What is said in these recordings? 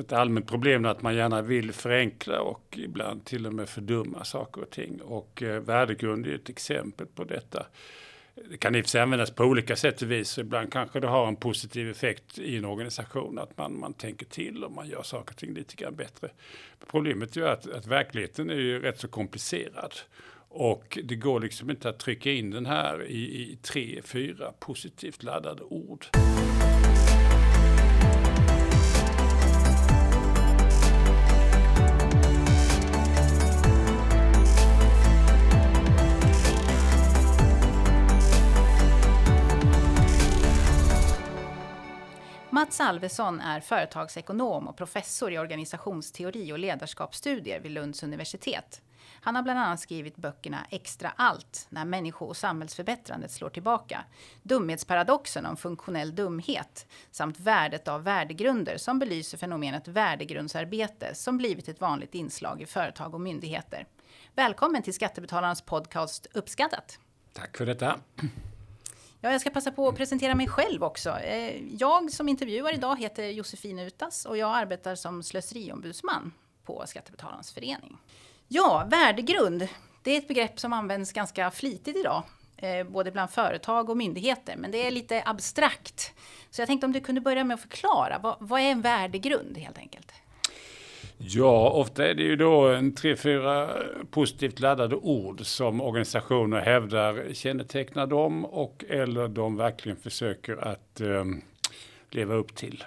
Ett allmänt problem är att man gärna vill förenkla och ibland till och med fördumma saker och ting. Och eh, värdegrund är ett exempel på detta. Det kan i och för sig användas på olika sätt och vis. Ibland kanske det har en positiv effekt i en organisation att man, man tänker till och man gör saker och ting lite grann bättre. Problemet är ju att, att verkligheten är ju rätt så komplicerad. Och det går liksom inte att trycka in den här i, i tre, fyra positivt laddade ord. Mats Alvesson är företagsekonom och professor i organisationsteori och ledarskapsstudier vid Lunds universitet. Han har bland annat skrivit böckerna Extra allt, när människo och samhällsförbättrandet slår tillbaka, Dumhetsparadoxen om funktionell dumhet, samt Värdet av värdegrunder som belyser fenomenet värdegrundsarbete som blivit ett vanligt inslag i företag och myndigheter. Välkommen till Skattebetalarnas podcast Uppskattat! Tack för detta! Ja, jag ska passa på att presentera mig själv också. Eh, jag som intervjuar idag heter Josefin Utas och jag arbetar som slöseriombudsman på Skattebetalarnas förening. Ja, värdegrund. Det är ett begrepp som används ganska flitigt idag, eh, både bland företag och myndigheter, men det är lite abstrakt. Så jag tänkte om du kunde börja med att förklara, vad, vad är en värdegrund helt enkelt? Ja, ofta är det ju då en tre, fyra positivt laddade ord som organisationer hävdar kännetecknar dem och eller de verkligen försöker att eh, leva upp till.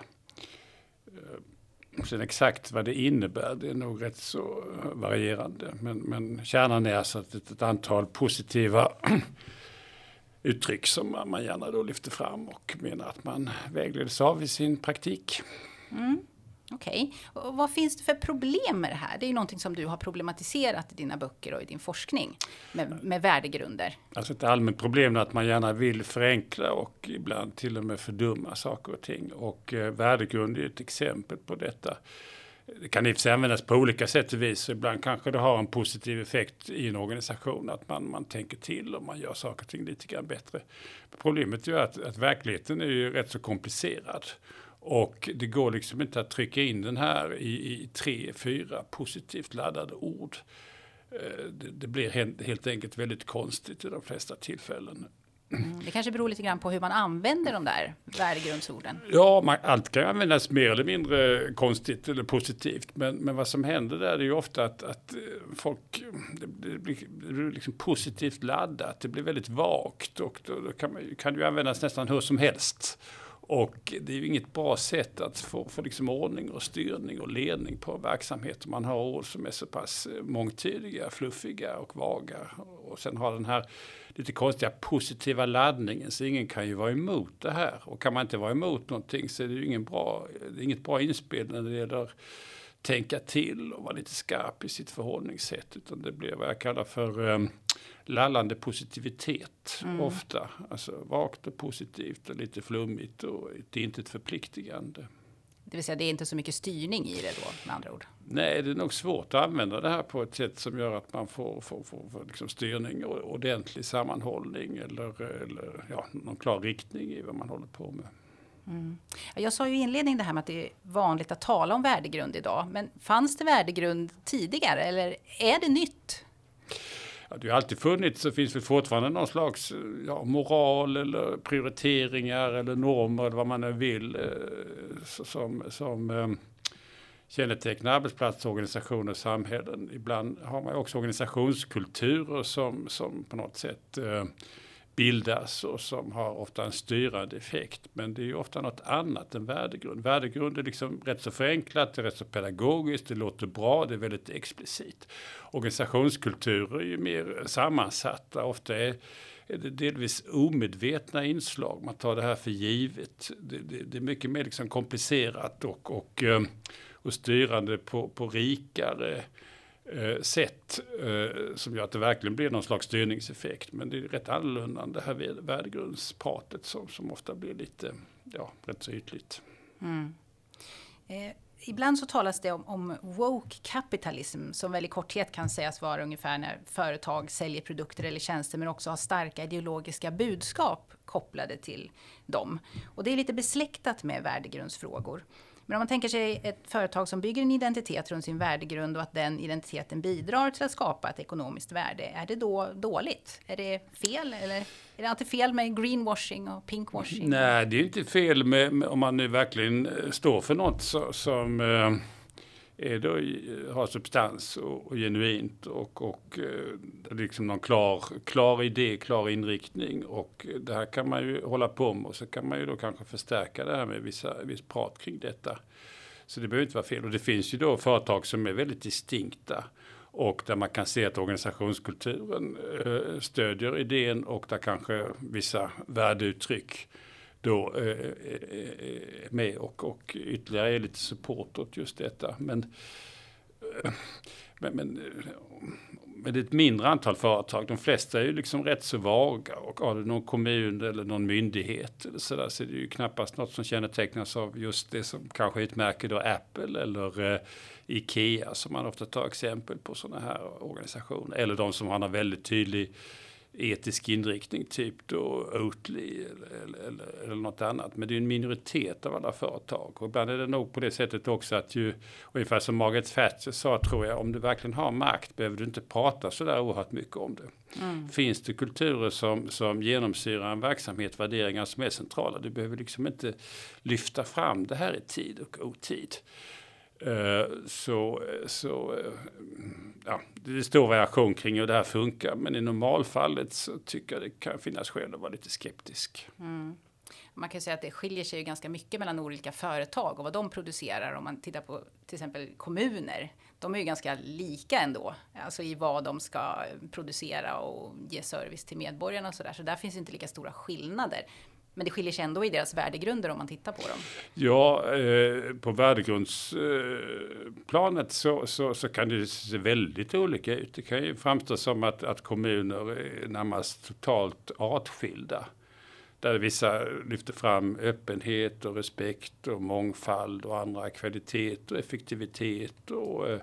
Eh, sen exakt vad det innebär, det är nog rätt så varierande. Men, men kärnan är alltså att ett, ett antal positiva uttryck som man gärna då lyfter fram och menar att man vägleds av i sin praktik. Mm. Okej. Okay. Vad finns det för problem med det här? Det är ju någonting som du har problematiserat i dina böcker och i din forskning med, med värdegrunder. Alltså ett allmänt problem är att man gärna vill förenkla och ibland till och med fördumma saker och ting. Och eh, värdegrund är ett exempel på detta. Det kan i och för sig användas på olika sätt och vis. Ibland kanske det har en positiv effekt i en organisation att man, man tänker till och man gör saker och ting lite grann bättre. Problemet är ju att, att verkligheten är ju rätt så komplicerad. Och det går liksom inte att trycka in den här i, i tre, fyra positivt laddade ord. Eh, det, det blir helt, enkelt väldigt konstigt i de flesta tillfällen. Mm, det kanske beror lite grann på hur man använder de där värdegrundsorden. Ja, man, allt kan användas mer eller mindre konstigt eller positivt. Men, men vad som händer där är ju ofta att, att eh, folk, det, blir, det blir liksom positivt laddat. Det blir väldigt vagt och då, då kan, man, kan det ju användas nästan hur som helst. Och det är ju inget bra sätt att få, få liksom ordning och styrning och ledning på verksamhet. Man har ord som är så pass eh, mångtydiga, fluffiga och vaga. Och sen har den här lite konstiga positiva laddningen så ingen kan ju vara emot det här. Och kan man inte vara emot någonting så är det ju ingen bra, det är inget bra inspel när det gäller tänka till och vara lite skarp i sitt förhållningssätt. Utan det blir vad jag kallar för um, lallande positivitet mm. ofta. Alltså vagt och positivt och lite flummigt och till inte ett förpliktigande. Det vill säga det är inte så mycket styrning i det då med andra ord? Nej, det är nog svårt att använda det här på ett sätt som gör att man får, får, får, får liksom styrning och ordentlig sammanhållning eller, eller ja, någon klar riktning i vad man håller på med. Mm. Jag sa ju i inledningen det här med att det är vanligt att tala om värdegrund idag. Men fanns det värdegrund tidigare eller är det nytt? Ja, det har alltid funnits och finns väl fortfarande någon slags eh, ja, moral eller prioriteringar eller normer eller vad man nu vill eh, som, som ehm, kännetecknar arbetsplatsorganisationer och samhällen. Ibland har man också organisationskulturer som, som på något sätt eh, bildas och som har ofta en styrande effekt. Men det är ju ofta något annat än värdegrund. Värdegrund är liksom rätt så förenklat, det är rätt så pedagogiskt, det låter bra, det är väldigt explicit. Organisationskulturer är ju mer sammansatta, ofta är är det delvis omedvetna inslag. Man tar det här för givet. Det, det, det är mycket mer liksom komplicerat och, och, eh, och styrande på, på rikare eh, sätt eh, som gör att det verkligen blir någon slags styrningseffekt. Men det är rätt annorlunda än det här värdegrundspratet som, som ofta blir lite, ja, rätt så ytligt. Mm. Eh, ibland så talas det om, om woke kapitalism som väl i korthet kan sägas vara ungefär när företag säljer produkter eller tjänster men också har starka ideologiska budskap kopplade till dem. Och det är lite besläktat med värdegrundsfrågor. Men om man tänker sig ett företag som bygger en identitet runt sin värdegrund och att den identiteten bidrar till att skapa ett ekonomiskt värde. Är det då dåligt? Är det fel? Eller är det alltid fel med greenwashing och pinkwashing? Nej, det är inte fel med, med om man nu verkligen står för något så, som eh, är då, har substans och, och genuint och, och eh, liksom någon klar, klar idé, klar inriktning. Och det här kan man ju hålla på med och så kan man ju då kanske förstärka det här med vissa, viss prat kring detta. Så det behöver inte vara fel. Och det finns ju då företag som är väldigt distinkta och där man kan se att organisationskulturen eh, stödjer idén och där kanske vissa värdeuttryck då eh, eh, eh, med och, och ytterligare är lite support åt just detta. Men, eh, men, men, men det är ett mindre antal företag. De flesta är ju liksom rätt så vaga och har du någon kommun eller någon myndighet eller så där så är det ju knappast något som kännetecknas av just det som kanske utmärker då Apple eller eh, Ikea som man ofta tar exempel på sådana här organisationer. Eller de som har en väldigt tydlig etisk inriktning, typ då Oatly eller, eller, eller, eller något annat. Men det är en minoritet av alla företag. Och ibland är det nog på det sättet också att ju, ungefär som Margaret Thatcher sa tror jag, om du verkligen har makt behöver du inte prata så där oerhört mycket om det. Mm. Finns det kulturer som, som genomsyrar en verksamhet, värderingar som är centrala, du behöver liksom inte lyfta fram det här i tid och otid. Eh, så, så eh, ja, det är stor variation kring hur det här funkar. Men i normalfallet så tycker jag det kan finnas skäl att vara lite skeptisk. Mm. Man kan säga att det skiljer sig ganska mycket mellan olika företag och vad de producerar. Om man tittar på till exempel kommuner. De är ju ganska lika ändå, alltså i vad de ska producera och ge service till medborgarna och så där. Så där finns inte lika stora skillnader. Men det skiljer sig ändå i deras värdegrunder om man tittar på dem. Ja, eh, på värdegrundsplanet eh, så, så, så, kan det se väldigt olika ut. Det kan ju framstå som att, att kommuner är närmast totalt artskilda. Där vissa lyfter fram öppenhet och respekt och mångfald och andra kvalitet och effektivitet och eh,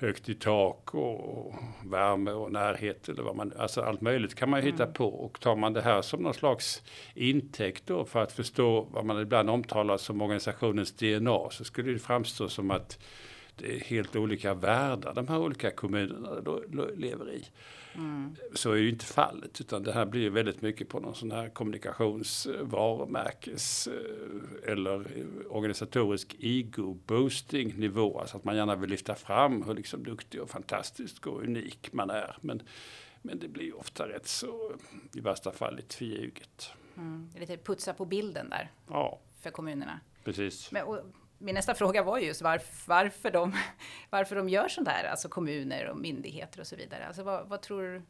högt i tak och värme och närhet eller vad man, alltså allt möjligt kan man ju hitta mm. på och tar man det här som någon slags intäkt då för att förstå vad man ibland omtalar som organisationens DNA så skulle det framstå som att det är helt olika världar de här olika kommunerna lever i. Mm. Så är ju inte fallet, utan det här blir väldigt mycket på någon sån här kommunikationsvarumärkes eh, eller organisatorisk ego-boosting nivå. Alltså att man gärna vill lyfta fram hur liksom duktig och fantastisk och unik man är. Men, men det blir ofta rätt så, i värsta fall, lite förljuget. Mm. Lite putsa på bilden där. Ja. För kommunerna. Precis. Men, och, min nästa fråga var just varför, varför, de, varför de gör sånt här, alltså kommuner och myndigheter och så vidare. Alltså vad, vad tror du?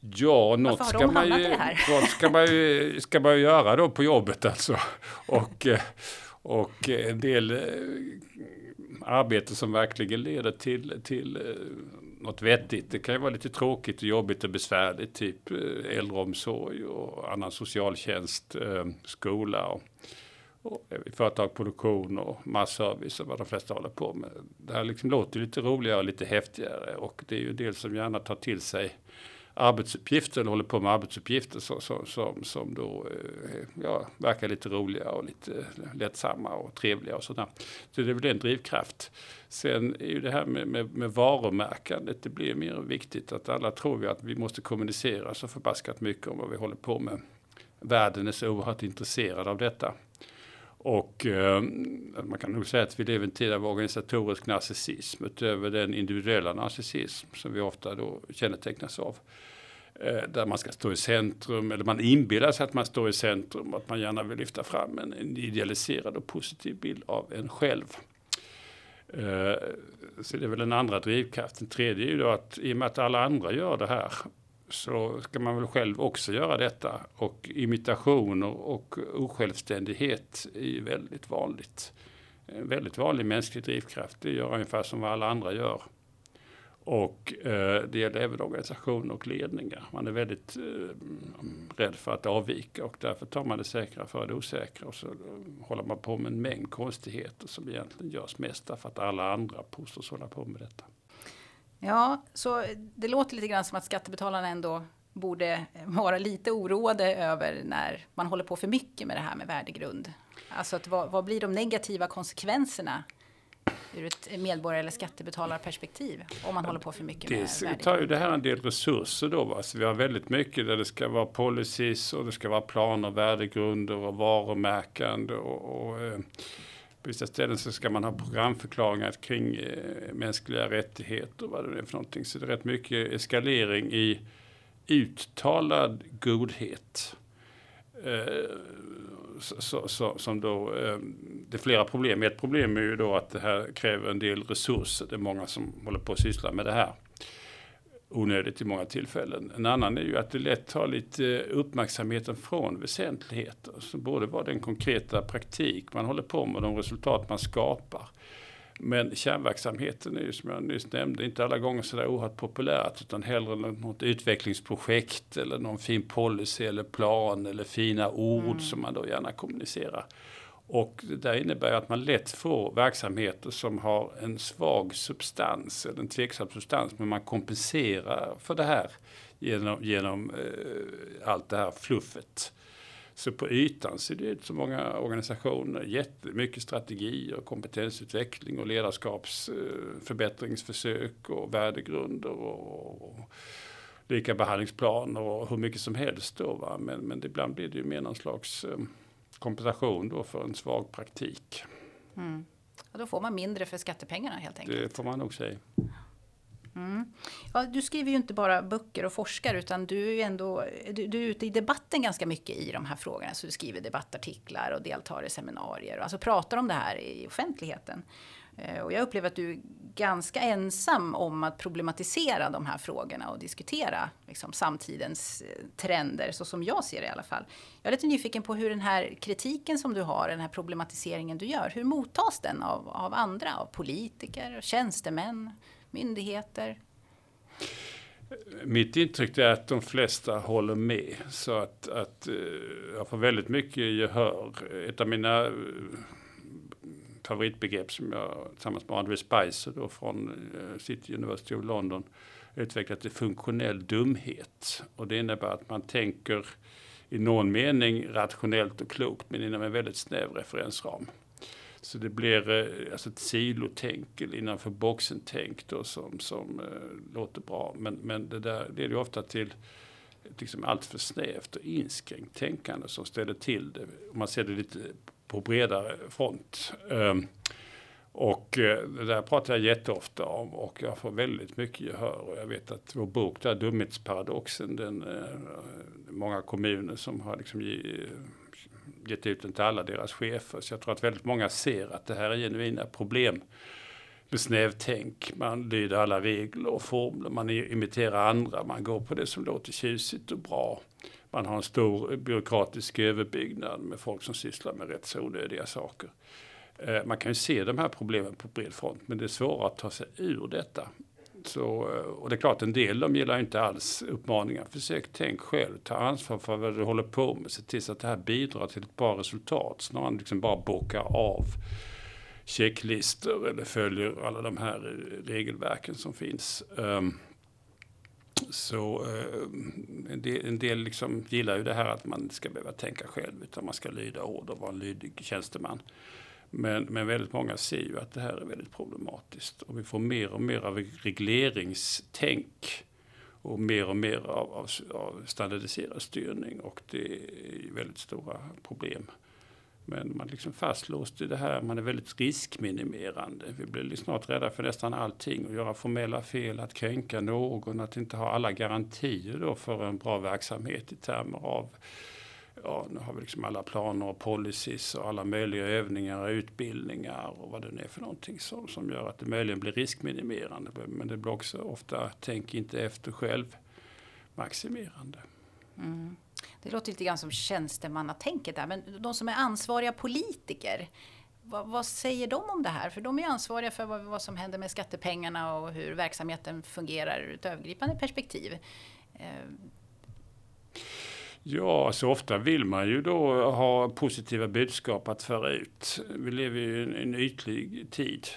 Ja, något ska man, ju, något ska, man ju, ska man göra då på jobbet alltså. Och, och en del eh, arbete som verkligen leder till, till eh, något vettigt. Det kan ju vara lite tråkigt och jobbigt och besvärligt, typ eh, äldreomsorg och annan socialtjänst, skola. Och, Eh, företag, produktion och masservice och vad de flesta håller på med. Det här liksom låter lite roligare och lite häftigare och det är ju del som gärna tar till sig arbetsuppgifter eller håller på med arbetsuppgifter som, som, som, som då eh, ja, verkar lite roliga och lite lättsamma och trevliga och sådär. Så det är väl en drivkraft. Sen är ju det här med, med, med varumärkandet, det blir mer viktigt att alla tror vi att vi måste kommunicera så förbaskat mycket om vad vi håller på med. Världen är så oerhört intresserad av detta. Och eh, man kan nog säga att vi lever i en tid av organisatorisk narcissism utöver den individuella narcissism som vi ofta då kännetecknas av. Eh, där man ska stå i centrum, eller man inbillar sig att man står i centrum och att man gärna vill lyfta fram en, en idealiserad och positiv bild av en själv. Eh, så det är väl den andra drivkraften. Den tredje är ju då att i och med att alla andra gör det här så ska man väl själv också göra detta. Och imitationer och, osjälvständighet är ju väldigt vanligt. En väldigt vanlig mänsklig drivkraft. Det gör ungefär som vad alla andra gör. Och eh, det gäller även organisationer och ledningar. Man är väldigt eh, rädd för att avvika och därför tar man det säkra för det osäkra. Och så eh, håller man på med en mängd konstigheter som egentligen görs mest därför att alla andra påstås hålla på med detta. Ja, så det låter lite grann som att skattebetalarna ändå borde vara lite oroade över när man håller på för mycket med det här med värdegrund. Alltså att vad, vad blir de negativa konsekvenserna ur ett medborgar eller skattebetalarperspektiv om man håller på för mycket Dels med tar ju det här en del resurser då. Va? Så vi har väldigt mycket där det ska vara policies och det ska vara planer, värdegrunder och varumärken. Och, och, eh, på vissa ställen så ska man ha programförklaringar kring eh, mänskliga rättigheter och vad det är för någonting. Så det är rätt mycket eskalering i uttalad godhet. Eh, så, så, som då, eh, det är flera problem. Ett problem är ju då att det här kräver en del resurser. Det är många som håller på att syssla med det här. Onödigt i många tillfällen. En annan är ju att det lätt tar lite uppmärksamheten från väsentligheter. Så både vad den konkreta praktik man håller på med de resultat man skapar. Men kärnverksamheten är ju som jag nyss nämnde inte alla gånger så där oerhört populärt utan hellre något utvecklingsprojekt eller någon fin policy eller plan eller fina ord mm. som man då gärna kommunicerar. Och det där innebär att man lätt får verksamheter som har en svag substans eller en tveksam substans men man kompenserar för det här genom, genom eh, allt det här fluffet. Så på ytan ser det ut som många organisationer, jättemycket strategier, kompetensutveckling och ledarskapsförbättringsförsök eh, och värdegrunder och, och lika behandlingsplaner och hur mycket som helst då. Va? Men, men ibland blir det ju mer någon slags eh, kompensation då för en svag praktik. Mm. Och då får man mindre för skattepengarna helt enkelt. Det får man nog säga. Mm. Ja, du skriver ju inte bara böcker och forskar utan du är ändå du, du, är ute i debatten ganska mycket i de här frågorna. Så du skriver debattartiklar och deltar i seminarier och alltså pratar om det här i offentligheten. Eh, och jag upplever att du är ganska ensam om att problematisera de här frågorna och diskutera liksom, samtidens eh, trender, så som jag ser det i alla fall. Jag är lite nyfiken på hur den här kritiken som du har, den här problematiseringen du gör, hur mottas den av, av andra, av politiker, tjänstemän? myndigheter? Mitt intryck är att de flesta håller med. Så att, att eh, jag får väldigt mycket gehör. Ett av mina favoritbegrepp som jag tillsammans med Andrew Spicer då från eh, City University of London utvecklat till funktionell dumhet. Och det innebär att man tänker i någon mening rationellt och klokt men inom en väldigt snäv referensram. Så det blir eh, alltså ett silotänk eller innanför boxen-tänk då som, som eh, låter bra. Men, men det där leder ju ofta till liksom allt för snävt och inskränkt tänkande som ställer till det. Om man ser det lite på bredare front. Ehm, och eh, det där pratar jag jätteofta om och jag får väldigt mycket gehör. Och jag vet att vår bok där, Dumhetsparadoxen, den, eh, många kommuner som har liksom gett ut den till alla deras chefer. Så jag tror att väldigt många ser att det här är genuina problem med snävtänk. Man lyder alla regler och formler, man imiterar andra, man går på det som låter tjusigt och bra. Man har en stor byråkratisk överbyggnad med folk som sysslar med rätt så onödiga saker. Eh, man kan ju se de här problemen på bred front, men det är svårare att ta sig ur detta. Så, eh, och det är klart, en del de gillar inte alls uppmaningar. Försök tänk själv, ta ansvar för vad du håller på med. Se till så att det här bidrar till ett bra resultat. Snarare än liksom bara bocka av checklistor eller följer alla de här regelverken som finns. Ehm, så eh, en del, en del liksom gillar ju det här att man inte ska behöva tänka själv utan man ska lyda ord och vara en lydig tjänsteman. Men, men väldigt många ser ju att det här är väldigt problematiskt och vi får mer och mer av regleringstänk och mer och mer av, av, av standardiserad styrning och det är väldigt stora problem. Men man är liksom fastlåst i det här, man är väldigt riskminimerande. Vi blir liksom snart rädda för nästan allting, att göra formella fel, att kränka någon, att inte ha alla garantier då för en bra verksamhet i termer av ja, nu har vi liksom alla planer och policies och alla möjliga övningar och utbildningar och vad det nu är för någonting som, som gör att det möjligen blir riskminimerande. Men det blir också ofta, tänk inte efter själv, maximerande. Mm. Det låter lite grann som tjänstemannatänket där, men de som är ansvariga politiker, vad, vad, säger de om det här? För de är ansvariga för vad, vad, som händer med skattepengarna och hur verksamheten fungerar ur ett övergripande perspektiv. Eh. Ja, så ofta vill man ju då ha positiva budskap att föra ut. Vi lever ju i en ytlig tid.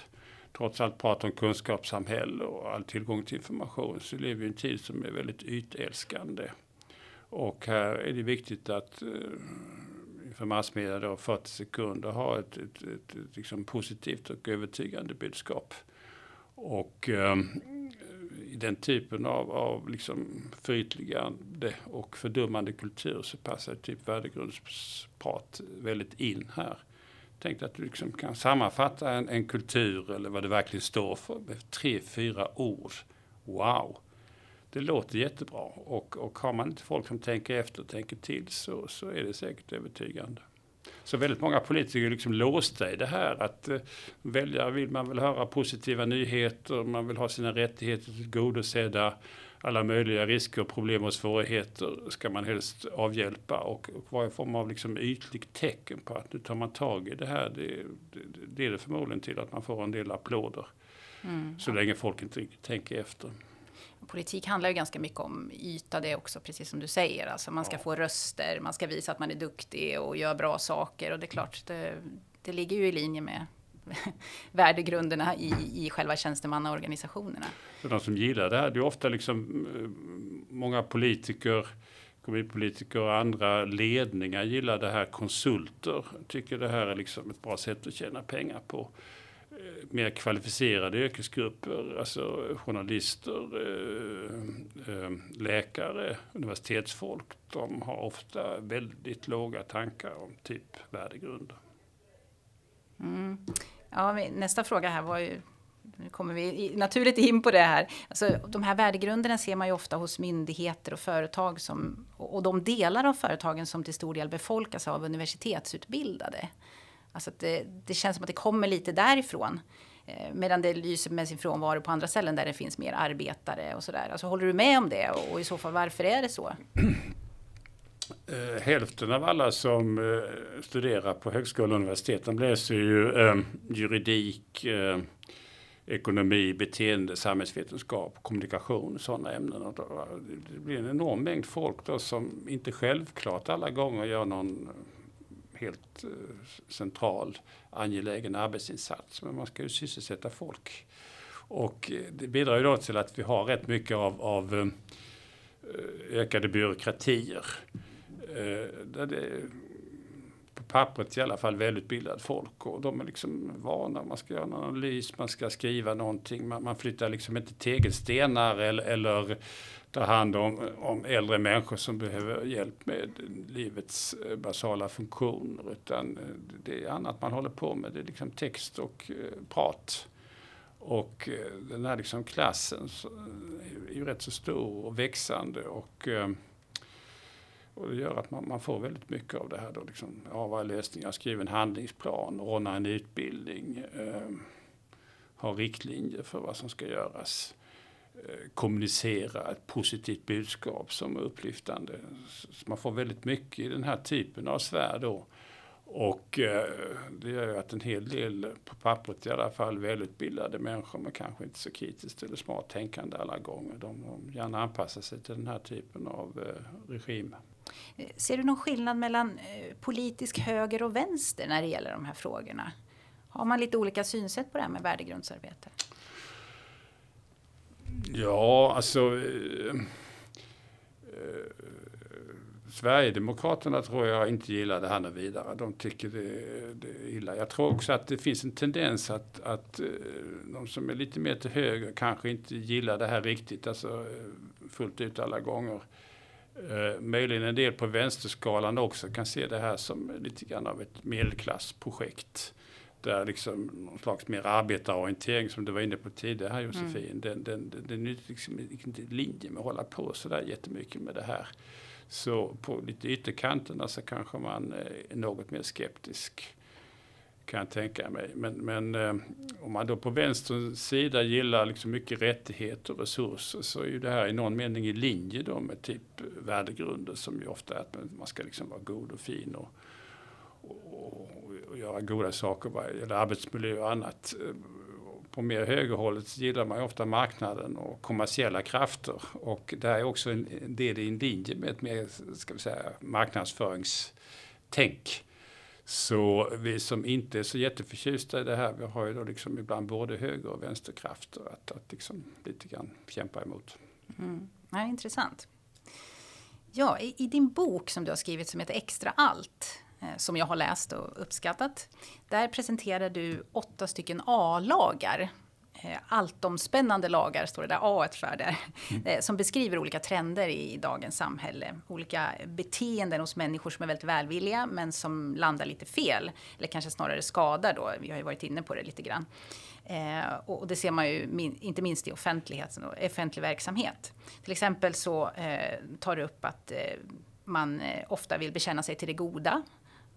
Trots allt prat om kunskapssamhälle och all tillgång till information så lever vi i en tid som är väldigt ytälskande. Och här är det viktigt att eh, för massmedia då 40 sekunder ha ett, ett, ett, ett liksom positivt och övertygande budskap. Och ehm, i den typen av, av liksom förytligande och fördummande kultur så passar typ värdegrundsprat väldigt in här. Tänk att du liksom kan sammanfatta en, en kultur eller vad det verkligen står för med tre, fyra ord. Wow! Det låter jättebra och, och har man inte folk som tänker efter och tänker till så, så är det säkert övertygande. Så väldigt många politiker är liksom låsta i det här att eh, väljare vill man väl höra positiva nyheter, man vill ha sina rättigheter tillgodosedda. Alla möjliga risker, problem och svårigheter ska man helst avhjälpa och, och varje form av liksom ytligt tecken på att nu tar man tag i det här det, det, det leder förmodligen till att man får en del applåder. Mm. Så länge folk inte tänker efter. Politik handlar ju ganska mycket om yta det också, precis som du säger. Alltså man ska ja. få röster, man ska visa att man är duktig och gör bra saker. Och det är klart, det, det ligger ju i linje med värdegrunderna i, i själva tjänstemannaorganisationerna. Så de som gillar det här, det är ofta liksom eh, många politiker, kommunpolitiker och andra ledningar gillar det här. Konsulter tycker det här är liksom ett bra sätt att tjäna pengar på. Eh, mer kvalificerade yrkesgrupper, alltså journalister, eh, eh, läkare, universitetsfolk, de har ofta väldigt låga tankar om typ värdegrunder. Mm. Ja, nästa fråga här var ju nu kommer vi naturligt in på det här. Alltså, de här värdegrunderna ser man ju ofta hos myndigheter och företag som, och de delar av företagen som till stor del befolkas av universitetsutbildade. Alltså det, det, känns som att det kommer lite därifrån. Eh, medan det lyser med sin frånvaro på andra ställen där det finns mer arbetare och sådär. Alltså håller du med om det och, och i så fall varför är det så? Eh, hälften av alla som eh, studerar på högskola och universitet de läser ju ehm, juridik, eh, ekonomi, beteende, samhällsvetenskap, kommunikation, sådana ämnen. Och då, det blir en enorm mängd folk då som inte självklart alla gånger gör någon helt eh, central angelägen arbetsinsats. Men man ska ju sysselsätta folk. Och eh, det bidrar ju då till att vi har rätt mycket av, av eh, ökade byråkratier. Där det, på pappret i alla fall välutbildat folk och de är liksom vana. Man ska göra en analys, man ska skriva någonting. Man, man flyttar liksom inte tegelstenar eller, eller ta hand om, om äldre människor som behöver hjälp med livets eh, basala funktioner. Utan eh, det är annat man håller på med. Det är liksom text och eh, prat. Och den här liksom klassen är ju rätt så stor och växande. Och, och det gör att man, man får väldigt mycket av det här. Då liksom, ja, vad är lösningen? Skriva en handlingsplan, ordna en utbildning, eh, ha riktlinjer för vad som ska göras. Eh, kommunicera ett positivt budskap som är upplyftande. Så man får väldigt mycket i den här typen av sfär då. Och eh, det gör ju att en hel del, på pappret i alla fall, välutbildade människor men kanske inte så kritiskt eller smart tänkande alla gånger. De, de gärna anpassar sig till den här typen av eh, regim. Eh, ser du någon skillnad mellan eh, politisk höger och vänster när det gäller de här frågorna? Har man lite olika synsätt på det här med värdegrundsarbete? Ja, alltså... Eh, eh, Sverigedemokraterna tror jag inte gillar det här något vidare. De tycker det, det är illa. Jag tror också att det finns en tendens att, att eh, de som är lite mer till höger kanske inte gillar det här riktigt, alltså eh, fullt ut alla gånger. Eh, möjligen en del på vänsterskalan också kan se det här som lite grann av ett medelklassprojekt där liksom någon slags mer arbetarorientering som du var inne på tidigare här Josefin. Mm. Den, den, den, den är liksom inte i linje med att hålla på så där jättemycket med det här. Så på lite ytterkanterna så kanske man är något mer skeptisk. Kan jag tänka mig. Men, men eh, om man då på vänsterns sida gillar liksom mycket rättigheter och resurser så är ju det här i någon mening i linje då med typ värdegrunder som ju ofta är att man ska liksom vara god och fin och, och, och göra goda saker vad gäller arbetsmiljö och annat. På mer högerhållet gillar man ju ofta marknaden och kommersiella krafter och det här är också en del i en linje med ett mer ska vi säga, marknadsföringstänk. Så vi som inte är så jätteförtjusta i det här, vi har ju då liksom ibland både höger och vänsterkrafter att, att liksom lite grann kämpa emot. Mm. Ja, intressant. Ja, i, i, din bok som du har skrivit som heter Extra allt som jag har läst och uppskattat. Där presenterar du åtta stycken A-lagar Eh, alltomspännande lagar, står det där A för där, mm. Eh, som beskriver olika trender i dagens samhälle. Olika beteenden hos människor som är väldigt välvilliga men som landar lite fel. Eller kanske snarare skadar då, vi har ju varit inne på det lite grann. Eh, och det ser man ju min, inte minst i offentligheten och offentlig verksamhet. Till exempel så eh, tar du upp att eh, man eh, ofta vill bekänna sig till det goda.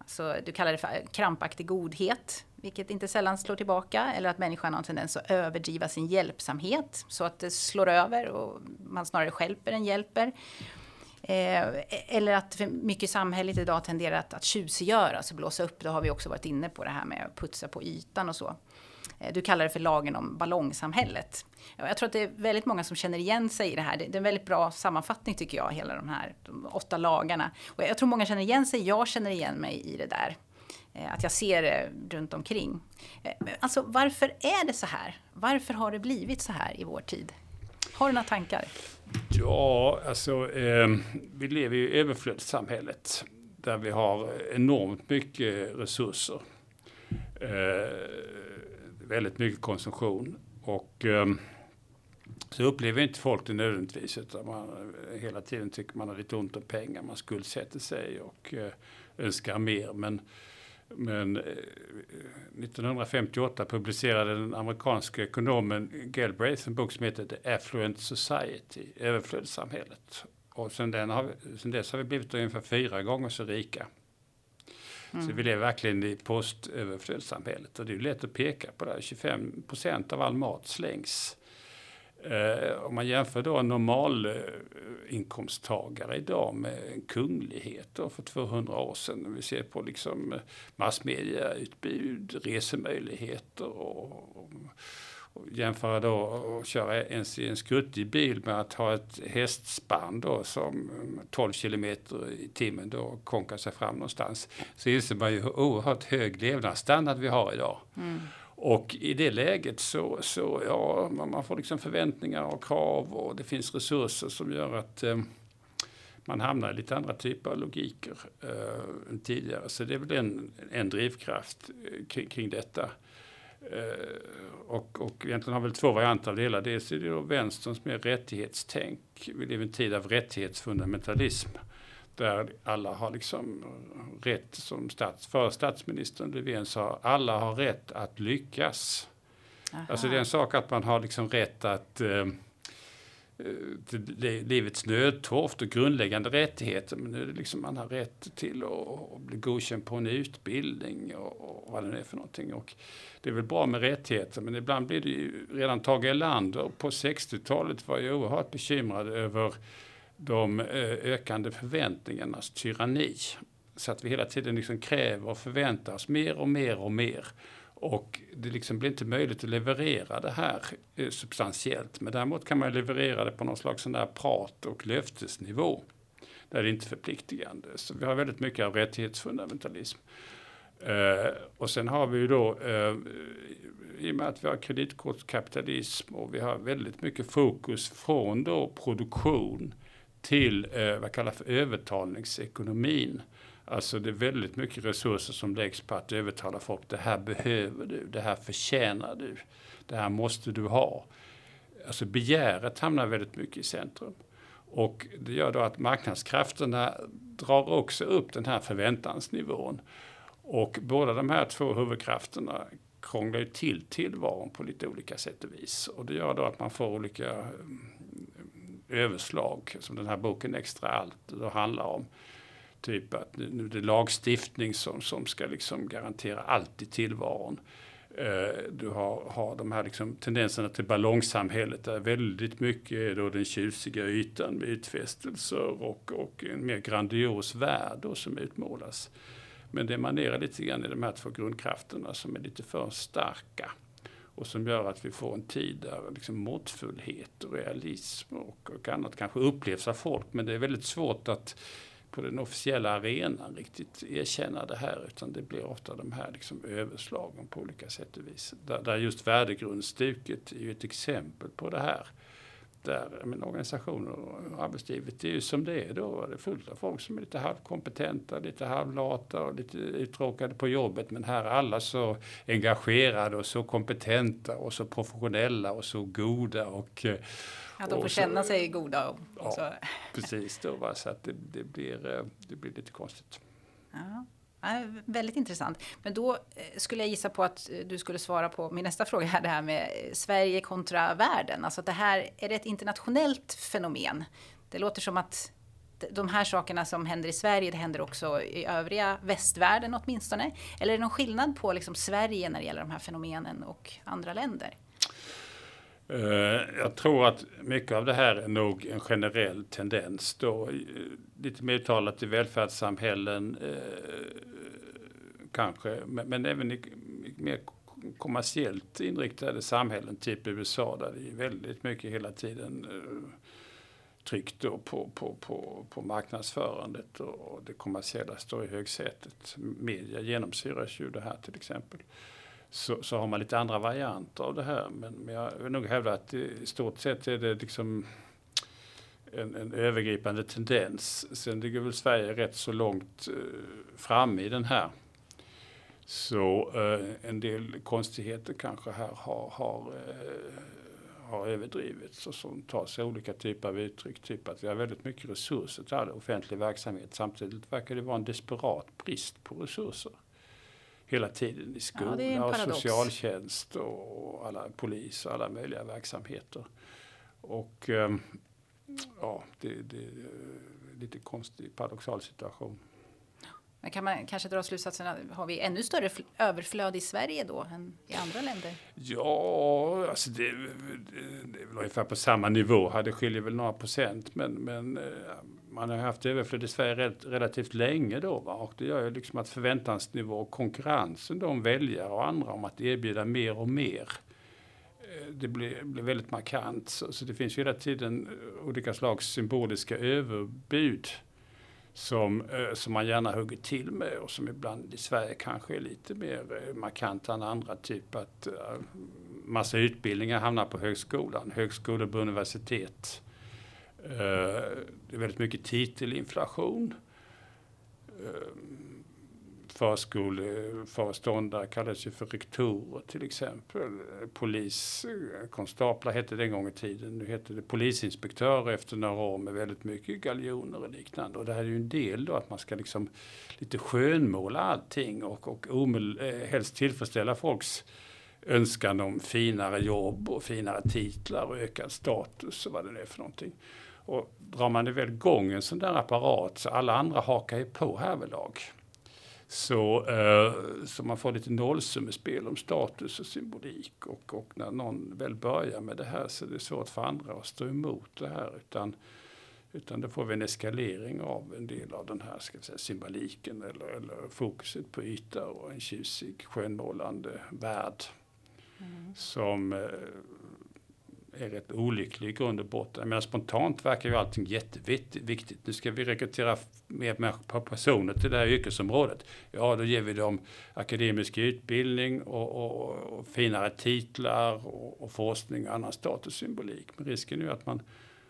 Alltså, du kallar det för krampaktig godhet vilket inte sällan slår tillbaka. Eller att människan har en tendens att överdriva sin hjälpsamhet så att det slår över och man snarare skälper än hjälper. Eh, eller att mycket samhället idag tenderar att, att tjusiggöra, alltså blåsa upp. Då har vi också varit inne på det här med att putsa på ytan och så. Eh, du kallar det för lagen om ballongsamhället. Jag tror att det är väldigt många som känner igen sig i det här. Det är en väldigt bra sammanfattning tycker jag, hela de här de åtta lagarna. Och jag tror många känner igen sig, jag känner igen mig i det där. Eh, att jag ser det runt omkring. Eh, alltså varför är det så här? Varför har det blivit så här i vår tid? Har du några tankar? Ja, alltså eh, vi lever i överflödssamhället där vi har enormt mycket resurser. Eh, väldigt mycket konsumtion och eh, så upplever inte folk det nödvändigtvis utan man hela tiden tycker man har lite ont om pengar, man skuldsätter sig och eh, önskar mer. Men men eh, 1958 publicerade den amerikanske ekonomen Galbraith en bok som heter The Affluent Society, överflödssamhället. Och sen, den har, sen dess har vi blivit ungefär fyra gånger så rika. Mm. Så vi lever verkligen i postöverflödssamhället. Och det är lätt att peka på det. 25 procent av all mat slängs. Eh, om man jämför då en normal eh, inkomsttagare idag med en kunglighet då för 200 år sedan. Vi ser på liksom eh, massmediautbud, resemöjligheter och, och jämföra då och köra ens i en skruttig bil med att ha ett hästspann då som 12 eh, kilometer i timmen då konkar sig fram någonstans. Så inser man ju hur oerhört hög levnadsstandard vi har idag. Mm. Och i det läget så, så ja, man får liksom förväntningar och krav och det finns resurser som gör att eh, man hamnar i lite andra typer av logiker eh, än tidigare. Så det är väl en, en drivkraft eh, kring, kring detta. Eh, och, och egentligen har väl två varianter av det hela. Dels är det då vänsterns mer rättighetstänk. Vi lever i en tid av rättighetsfundamentalism där alla har liksom rätt, som stats, för statsministern Löfven sa, alla har rätt att lyckas. Aha. Alltså det är en sak att man har liksom rätt att eh, Eh, livets nödtorft och grundläggande rättigheter. Men nu är det liksom man har rätt till att, bli godkänd på en utbildning och, och vad det nu är för någonting. Och det är väl bra med rättigheter men ibland blir det ju, redan Tage Erlander på 60-talet var ju oerhört bekymrad över de eh, ökande förväntningarnas tyranni. Så att vi hela tiden liksom kräver och förväntar oss mer och mer och mer. Och det liksom blir inte möjligt att leverera det här eh, substantiellt. Men däremot kan man leverera det på någon slags sån där prat och löftesnivå. Där det inte är förpliktigande. Så vi har väldigt mycket av rättighetsfundamentalism. Uh, och sen har vi ju då, uh, i och med att vi har kreditkortskapitalism och vi har väldigt mycket fokus från då produktion till uh, vad kallas för övertalningsekonomin. Alltså det är väldigt mycket resurser som läggs på att övertala folk. Det här behöver du, det här förtjänar du, det här måste du ha. Alltså begäret hamnar väldigt mycket i centrum. Och det gör då att marknadskrafterna drar också upp den här förväntansnivån. Och båda de här två huvudkrafterna krånglar ju till tillvaron på lite olika sätt och vis. Och det gör då att man får olika mm, överslag som den här boken Extra allt då handlar om. Typ att nu är det lagstiftning som, som ska liksom garantera allt i tillvaron. Eh, du har, har de här liksom tendenserna till ballongsamhället där väldigt mycket är då den tjusiga ytan med utfästelser och, och en mer grandios värld då som utmålas. Men det emanerar lite grann i de här två grundkrafterna som är lite för starka och som gör att vi får en tid där liksom måttfullhet och realism och, och annat kanske upplevs av folk. Men det är väldigt svårt att på den officiella arenan riktigt erkänna det här utan det blir ofta de här liksom överslagen på olika sätt och vis. Där, där just värdegrundsstuket är ju ett exempel på det här där, men organisationer och arbetslivet, det är ju som det är då. Det är fullt av folk som är lite halvkompetenta, lite halvlata och lite uttråkade på jobbet. Men här är alla så engagerade och så kompetenta och så professionella och så goda. Och, att de får känna sig goda. Och, ja, så. precis, då, va? så att det, det, blir, det blir lite konstigt. Ja. Ja, väldigt intressant. Men då eh, skulle jag gissa på att eh, du skulle svara på min nästa fråga här, det här med eh, Sverige kontra världen. Alltså det här, är det ett internationellt fenomen? Det låter som att de här sakerna som händer i Sverige, det händer också i övriga västvärlden åtminstone. Eller är det någon skillnad på liksom Sverige när det gäller de här fenomenen och andra länder? Eh, jag tror att mycket av det här är nog en generell tendens då. Eh, lite mer uttalat i välfärdssamhällen eh, kanske, men, även i, mer kommersiellt inriktade samhällen, typ USA, där det är väldigt mycket hela tiden tryck då på, på, på, på marknadsförandet och det kommersiella står i högsätet. Media genomsyras ju det här till exempel. Så, så har man lite andra varianter av det här. Men, men jag vill nog hävda att i stort sett är det liksom en, en övergripande tendens. Sen ligger väl Sverige rätt så långt eh, fram i den här så eh, en del konstigheter kanske här har, har, eh, har överdrivits och som tar sig olika typer av uttryck. Typ att vi har väldigt mycket resurser till all offentlig verksamhet. Samtidigt verkar det vara en desperat brist på resurser. Hela tiden i skola ja, och socialtjänst och alla polis och alla möjliga verksamheter. Och eh, ja, det, det är en lite konstig paradoxal situation. Men kan man kanske dra slutsatsen att har vi ännu större överflöd i Sverige då än i andra länder? Ja, alltså det, det, det är väl ungefär på samma nivå. Det skiljer väl några procent, men, men eh, man har haft överflöd i Sverige relativt länge då. Va? Och det gör ju liksom att förväntansnivå och konkurrensen då om väljare och andra om att erbjuda mer och mer eh, det blir, blir väldigt markant. Så, så det finns ju hela tiden eh, olika slags symboliska överbud som, eh, som man gärna hugger till med och som ibland i Sverige kanske är lite mer markant markanta än andra. Typ att massa utbildningar hamnar på högskolan, högskolor på universitet. Eh, det är väldigt mycket titelinflation eh, förskoleföreståndare eh, kallas ju för rektorer till exempel. Poliskonstaplar hette det en gång i tiden. Nu heter det polisinspektörer efter några år med väldigt mycket galjoner och liknande. Och det här är ju en del då att man ska liksom lite skönmåla allting och, och omel, helst tillfredsställa folks önskan om finare jobb och finare titlar och ökad status och vad det är för någonting. Och drar man det väl igång en sån där apparat så alla andra hakar ju på härvidlag. Så, eh, så man får lite nollsummespel om status och symbolik. Och, och när någon väl börjar med det här så är det svårt för andra att stå emot det här. Utan, utan då får vi en eskalering av en del av den här ska säga, symboliken eller, eller fokuset på yta och en tjusig skönmålande värld. Mm. Som eh, är rätt olycklig i grund och botten. Menar, spontant verkar ju allting jätteviktigt. Nu ska vi rekrytera mer personer till det här yrkesområdet. Ja, då ger vi dem akademisk utbildning och, och, och finare titlar och, och, forskning och annan statussymbolik. Men risken är ju att man,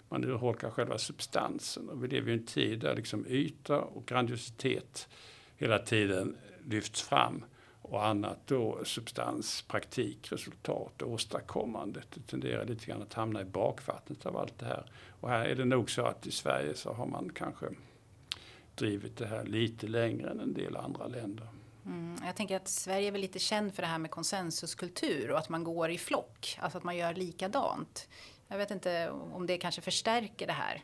man urholkar själva substansen. Och vi lever i en tid där liksom yta och grandiositet hela tiden lyfts fram och annat då substans, praktik, resultat och åstadkommandet. Det tenderar lite grann att hamna i bakvattnet av allt det här. Och här är det nog så att i Sverige så har man kanske drivit det här lite längre än en del andra länder. Mm, jag tänker att Sverige är väl lite känd för det här med konsensuskultur och att man går i flock, alltså att man gör likadant. Jag vet inte om det kanske förstärker det här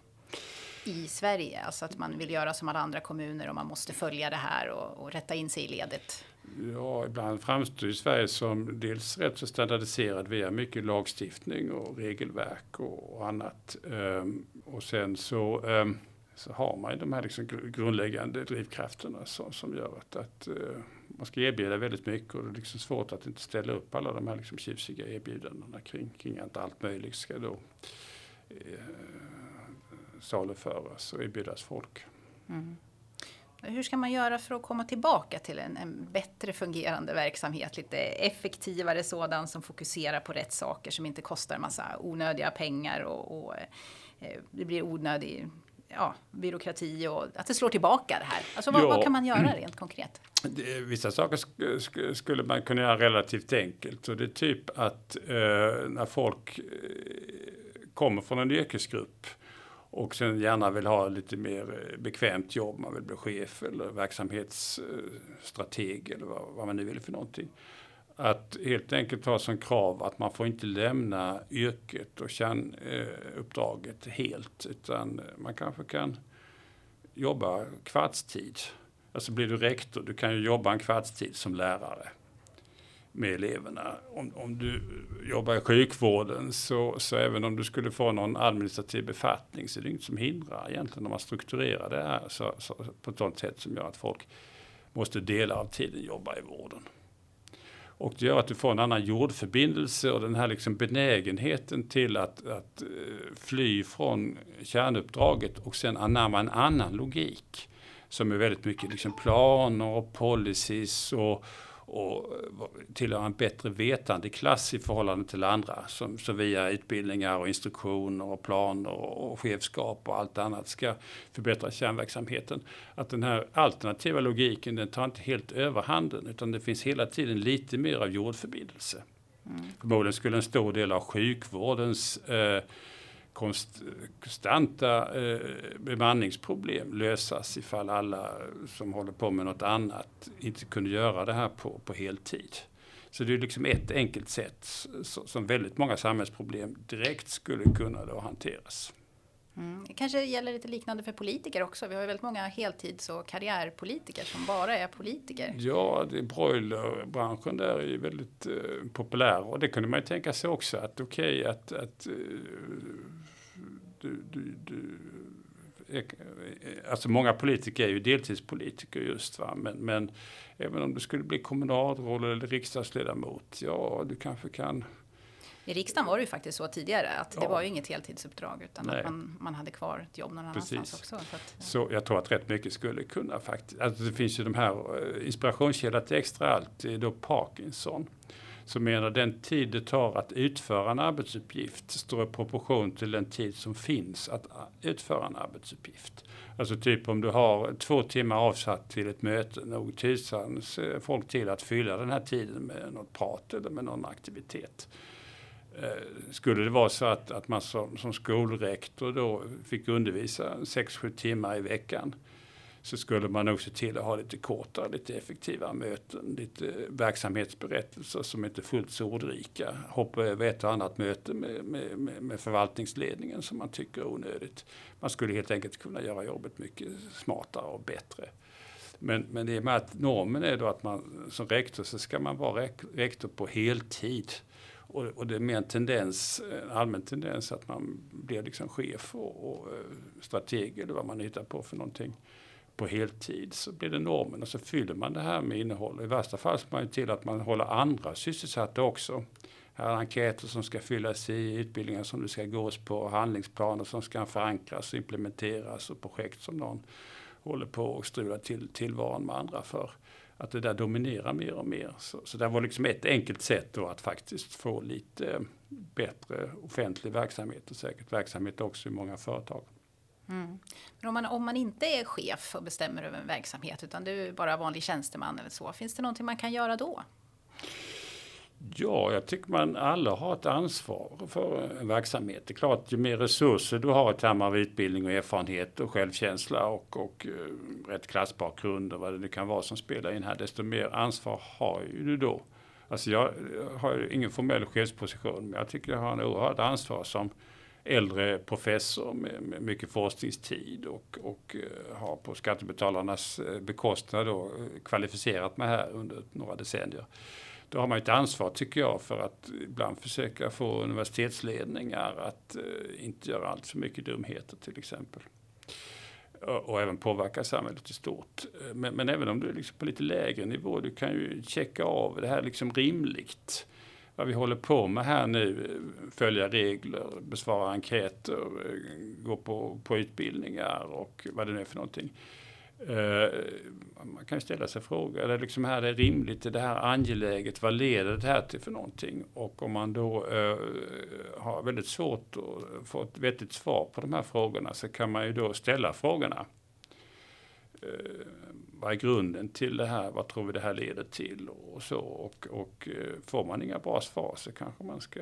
i Sverige, alltså att man vill göra som alla andra kommuner och man måste följa det här och, och rätta in sig i ledet. Ja, ibland framstår ju Sverige som dels rätt så standardiserad via mycket lagstiftning och regelverk och, och annat. Um, och sen så, um, så har man ju de här liksom grundläggande drivkrafterna som, som gör att, att uh, man ska erbjuda väldigt mycket och det är liksom svårt att inte ställa upp alla de här liksom tjusiga erbjudandena kring, kring att allt möjligt ska då uh, saluföras och erbjudas folk. Mm. Hur ska man göra för att komma tillbaka till en, en, bättre fungerande verksamhet? Lite effektivare sådan som fokuserar på rätt saker som inte kostar en massa onödiga pengar och, och eh, det blir onödig ja, byråkrati och att det slår tillbaka det här. Alltså vad, ja. vad kan man göra rent konkret? Det, vissa saker sk skulle man kunna göra relativt enkelt. Så det är typ att eh, när folk eh, kommer från en yrkesgrupp och sen gärna vill ha lite mer eh, bekvämt jobb, man vill bli chef eller verksamhetsstrateg eller vad, vad man nu vill för någonting. Att helt enkelt ha som krav att man får inte lämna yrket och kärnuppdraget helt utan man kanske kan jobba kvartstid. Alltså blir du rektor, du kan ju jobba en kvartstid som lärare med eleverna. Om, om du jobbar i sjukvården så, så även om du skulle få någon administrativ befattning så är det inget som hindrar egentligen om man strukturerar det här så, så, på ett sådant sätt som gör att folk måste dela av tiden jobba i vården. Och det gör att du får en annan jordförbindelse och den här liksom benägenheten till att, att eh, fly från kärnuppdraget och sen anamma en annan logik som är väldigt mycket liksom planer och policies och, och tillhöra en bättre vetande klass i förhållande till andra som, som via utbildningar och instruktioner och planer och chefskap och allt annat ska förbättra kärnverksamheten. Att den här alternativa logiken den tar inte helt överhanden utan det finns hela tiden lite mer av jordförbindelse. Mm. Förmodligen skulle en stor del av sjukvårdens eh, konstanta eh, bemanningsproblem lösas ifall alla som håller på med något annat inte kunde göra det här på, på heltid. Så det är liksom ett enkelt sätt som väldigt många samhällsproblem direkt skulle kunna då hanteras. Mm. Det kanske gäller lite liknande för politiker också. Vi har ju väldigt många heltids och karriärpolitiker som bara är politiker. Ja, det, broilerbranschen där är ju väldigt eh, populär och det kunde man ju tänka sig också att okej okay, att, att eh, du, du, du eh, eh, alltså många politiker är ju deltidspolitiker just va, men, men även om du skulle bli kommunalråd eller riksdagsledamot, ja du kanske kan i riksdagen var det ju faktiskt så tidigare att ja. det var ju inget heltidsuppdrag utan Nej. att man, man hade kvar ett jobb någon Precis. annanstans också. Så, att, så jag tror att rätt mycket skulle kunna faktiskt, alltså det finns ju de här eh, inspirationskälla till extra allt, det är då Parkinson som menar den tid det tar att utföra en arbetsuppgift står i proportion till den tid som finns att utföra en arbetsuppgift. Alltså typ om du har två timmar avsatt till ett möte, nog tusan folk till att fylla den här tiden med något prat eller med någon aktivitet. Eh, skulle det vara så att, att man som, som skolrektor då fick undervisa 6-7 timmar i veckan så skulle man nog se till att ha lite kortare, lite effektivare möten, lite verksamhetsberättelser som inte är fullt så ordrika. Hoppa över ett och annat möte med, med, med, förvaltningsledningen som man tycker är onödigt. Man skulle helt enkelt kunna göra jobbet mycket smartare och bättre. Men, men det är med att normen är då att man som rektor så ska man vara rektor på heltid. Och, och, det är mer en tendens, en allmän tendens att man blir liksom chef och, och eh, strateg eller vad man hittar på för någonting på heltid så blir det normen och så fyller man det här med innehåll. I värsta fall ser man ju till att man håller andra sysselsatta också. Här är enkäter som ska fyllas i, utbildningar som det ska gås på, handlingsplaner som ska förankras och implementeras och projekt som någon håller på och strular till tillvaron med andra för. Att det där dominerar mer och mer. Så, så det var liksom ett enkelt sätt då att faktiskt få lite eh, bättre offentlig verksamhet och säkert verksamhet också i många företag. Mm. Men om man, om man inte är chef och bestämmer över en verksamhet utan du är bara vanlig tjänsteman eller så, finns det någonting man kan göra då? Ja, jag tycker man alla har ett ansvar för en verksamhet. Det är klart, ju mer resurser du har i termer av utbildning och erfarenhet och självkänsla och, och uh, rätt klassbakgrund och vad det nu kan vara som spelar in här, desto mer ansvar har ju du då. Alltså jag har ingen formell chefsposition, men jag tycker jag har en oerhört ansvar som äldre professor med, med mycket forskningstid och, och uh, har på skattebetalarnas eh, bekostnad då, kvalificerat mig här under några decennier. Då har man ett ansvar tycker jag för att ibland försöka få universitetsledningar att eh, inte göra allt för mycket dumheter till exempel. Och, och även påverka samhället i stort. Men, men även om du är liksom på lite lägre nivå, du kan ju checka av, det här liksom rimligt? vad vi håller på med här nu, följa regler, besvara enkäter, eh, gå på, på utbildningar och vad det nu är för någonting. Eh, man kan ställa sig frågan, är det liksom här det är rimligt, är det här angeläget, vad leder det här till för någonting? Och om man då eh, har väldigt svårt att få ett vettigt svar på de här frågorna så kan man ju då ställa frågorna. Eh, vad är grunden till det här? Vad tror vi det här leder till? Och, så. och, och får man inga bra svar så kanske man ska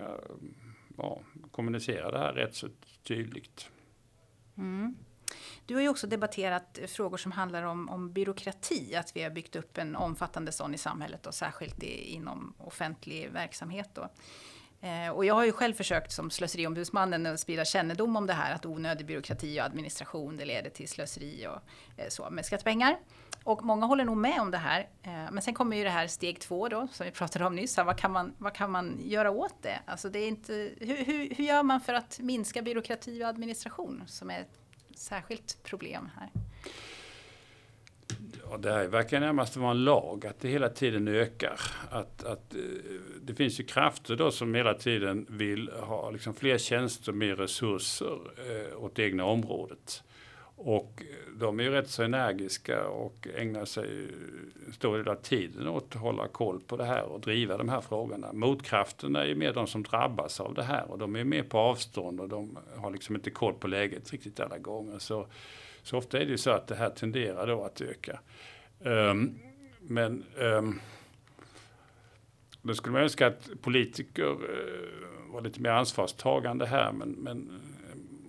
ja, kommunicera det här rätt så tydligt. Mm. Du har ju också debatterat frågor som handlar om, om byråkrati, att vi har byggt upp en omfattande sån i samhället och särskilt i, inom offentlig verksamhet. Då. Eh, och jag har ju själv försökt som slöseriombudsmannen att sprida kännedom om det här att onödig byråkrati och administration det leder till slöseri och eh, så med skattepengar. Och många håller nog med om det här. Eh, men sen kommer ju det här steg två då, som vi pratade om nyss. Vad kan man, vad kan man göra åt det? Alltså det är inte, hur, hur, hur gör man för att minska byråkrati och administration som är ett särskilt problem här? Ja, det här verkar närmast vara en lag, att det hela tiden ökar. Att, att, eh, det finns ju krafter då som hela tiden vill ha liksom fler tjänster, mer resurser eh, åt det egna området. Och de är ju rätt så energiska och ägnar sig en stor del av tiden åt att hålla koll på det här och driva de här frågorna. Motkrafterna är ju mer de som drabbas av det här och de är mer på avstånd och de har liksom inte koll på läget riktigt alla gånger. Så, så ofta är det ju så att det här tenderar då att öka. Um, men um, då skulle man önska att politiker uh, var lite mer ansvarstagande här men, men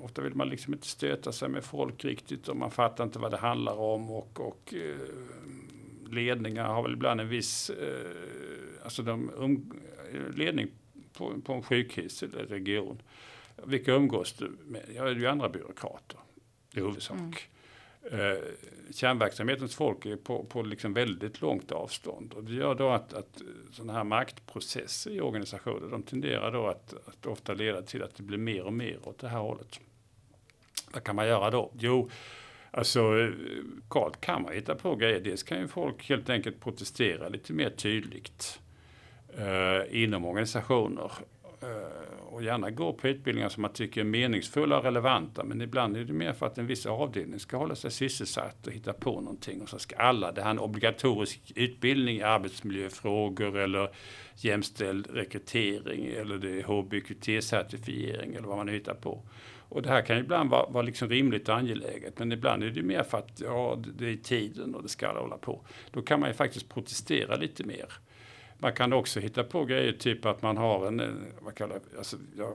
ofta vill man liksom inte stöta sig med folk riktigt och man fattar inte vad det handlar om och, och eh, ledningar har väl ibland en viss, eh, alltså de um, ledning på, på en sjukhus eller region. Vilka umgås du med? Ja, det är ju andra byråkrater i huvudsak. Mm. Eh, kärnverksamhetens folk är på, på liksom väldigt långt avstånd och det gör då att, att sådana här maktprocesser i organisationer de tenderar då att, att ofta leda till att det blir mer och mer åt det här hållet. Vad kan man göra då? Jo, alltså lokalt kan man hitta på grejer. Dels kan ju folk helt enkelt protestera lite mer tydligt eh, inom organisationer. Eh, och gärna gå på utbildningar som man tycker är meningsfulla och relevanta. Men ibland är det mer för att en viss avdelning ska hålla sig sysselsatt och hitta på någonting. Och så ska alla, det här är en obligatorisk utbildning i arbetsmiljöfrågor eller jämställd rekrytering eller det är HBQT-certifiering eller vad man nu hittar på. Och det här kan ibland vara, vara liksom rimligt och angeläget, men ibland är det mer för att ja, det är tiden och det ska alla hålla på. Då kan man ju faktiskt protestera lite mer. Man kan också hitta på grejer, typ att man har en, vad kallar alltså, jag,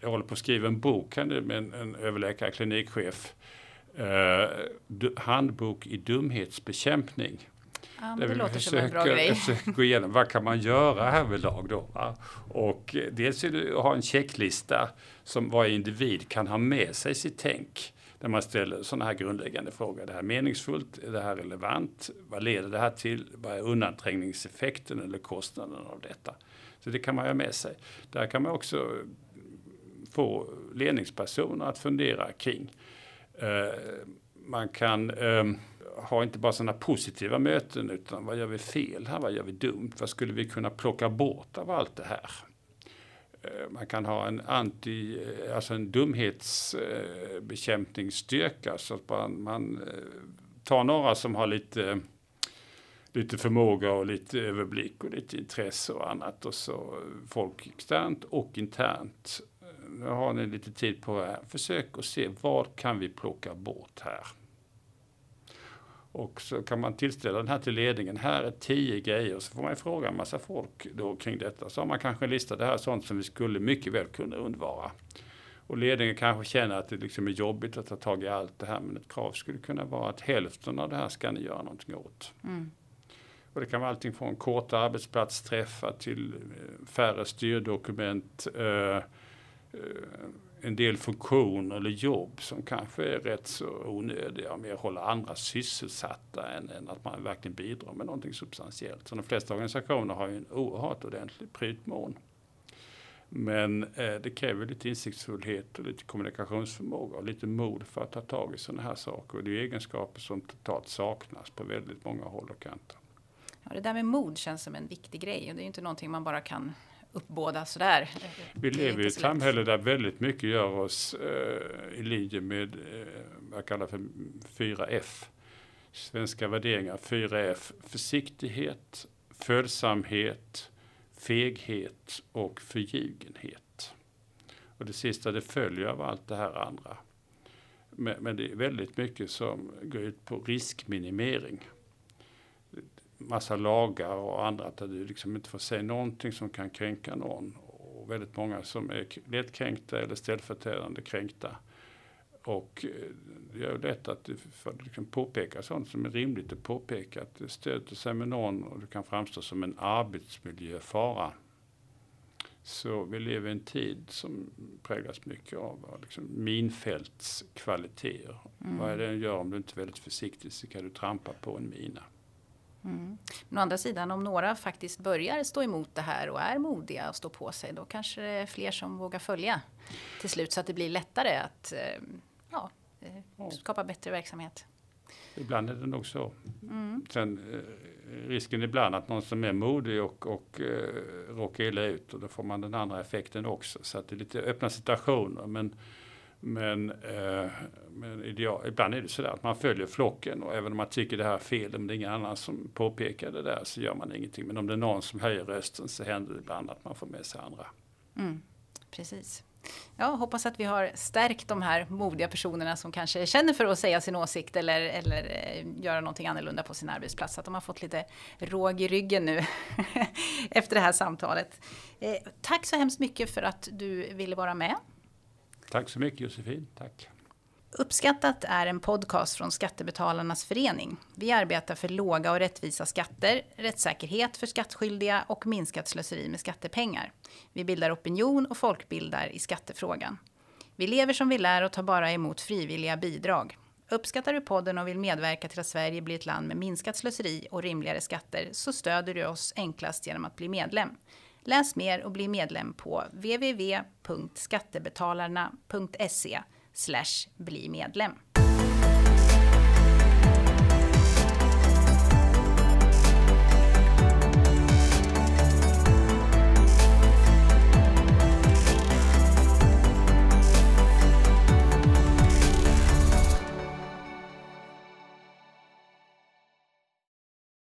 jag håller på att skriva en bok här nu med en, en överläkare, klinikchef. Eh, handbok i dumhetsbekämpning. Ja, det låter försöker, som en bra grej. försöker gå igenom vad kan man göra härvidlag då. Va? Och dels är det att ha en checklista som varje individ kan ha med sig sitt tänk. Där man ställer sådana här grundläggande frågor. Är det här meningsfullt? Är det här relevant? Vad leder det här till? Vad är undanträngningseffekten eller kostnaden av detta? Så det kan man ha med sig. Där kan man också få ledningspersoner att fundera kring. Eh, man kan eh, ha inte bara sådana positiva möten utan vad gör vi fel här, vad gör vi dumt, vad skulle vi kunna plocka bort av allt det här? Eh, man kan ha en anti, eh, alltså en dumhetsbekämpningsstyrka eh, så att man, man tar några som har lite lite förmåga och lite överblick och lite intresse och annat och så folk externt och internt. Nu har ni lite tid på er. Försök att se vad kan vi plocka bort här? Och så kan man tillställa den här till ledningen. Här är tio grejer. Så får man fråga en massa folk då kring detta. Så har man kanske en lista. Det här är sånt som vi skulle mycket väl kunna undvara. Och ledningen kanske känner att det liksom är jobbigt att ta tag i allt det här. Men ett krav skulle kunna vara att hälften av det här ska ni göra någonting åt. Mm. Och det kan vara allting från korta arbetsplatsträffar till eh, färre styrdokument. Eh, eh, en del funktioner eller jobb som kanske är rätt så onödiga och mer hålla andra sysselsatta än, än, att man verkligen bidrar med någonting substantiellt. Så de flesta organisationer har ju en oerhört ordentlig prutmån. Men eh, det kräver lite insiktsfullhet och lite kommunikationsförmåga och lite mod för att ta tag i sådana här saker. Och det är egenskaper som totalt saknas på väldigt många håll och kanter. Ja, det där med mod känns som en viktig grej och det är ju inte någonting man bara kan uppbåda sådär. Vi lever i ett samhälle där väldigt mycket gör oss eh, i linje med eh, vad jag kallar för 4F. svenska värderingar 4F. Försiktighet, följsamhet, feghet och förljugenhet. Och det sista det följer av allt det här andra. Men, men det är väldigt mycket som går ut på riskminimering. Massa lagar och andra där du liksom inte får säga någonting som kan kränka någon. Och väldigt många som är lättkränkta eller ställföreträdande kränkta. Och eh, det gör lätt att du liksom påpeka sånt som är rimligt att påpeka. Att det stöter sig med någon och det kan framstå som en arbetsmiljöfara. Så vi lever i en tid som präglas mycket av liksom minfältskvaliteter. Mm. Vad är det den gör om du inte är väldigt försiktig så kan du trampa på en mina. Mm. Men å andra sidan, om några faktiskt börjar stå emot det här och är modiga och står på sig, då kanske det är fler som vågar följa till slut så att det blir lättare att eh, ja, eh, skapa bättre verksamhet. Ibland är det nog så. Mm. Sen eh, risken ibland att någon som är modig och, och råkar illa ut och då får man den andra effekten också. Så att det är lite öppna situationer. Men, men, eh, men ideal, ibland är det sådär att man följer flocken och även om man tycker det här är fel, om det är ingen annan som påpekar det där så gör man ingenting. Men om det är någon som höjer rösten så händer det ibland att man får med sig andra. Mm, precis. Ja, hoppas att vi har stärkt de här modiga personerna som kanske känner för att säga sin åsikt eller, eller eh, göra någonting annorlunda på sin arbetsplats. Att de har fått lite råg i ryggen nu efter det här samtalet. Eh, tack så hemskt mycket för att du ville vara med. Tack så mycket Josefin. Tack. Uppskattat är en podcast från Skattebetalarnas förening. Vi arbetar för låga och rättvisa skatter, rättssäkerhet för skattskyldiga och minskat slöseri med skattepengar. Vi bildar opinion och folkbildar i skattefrågan. Vi lever som vi lär och tar bara emot frivilliga bidrag. Uppskattar du podden och vill medverka till att Sverige blir ett land med minskat slöseri och rimligare skatter så stöder du oss enklast genom att bli medlem. Läs mer och bli medlem på www.skattebetalarna.se slash bli medlem.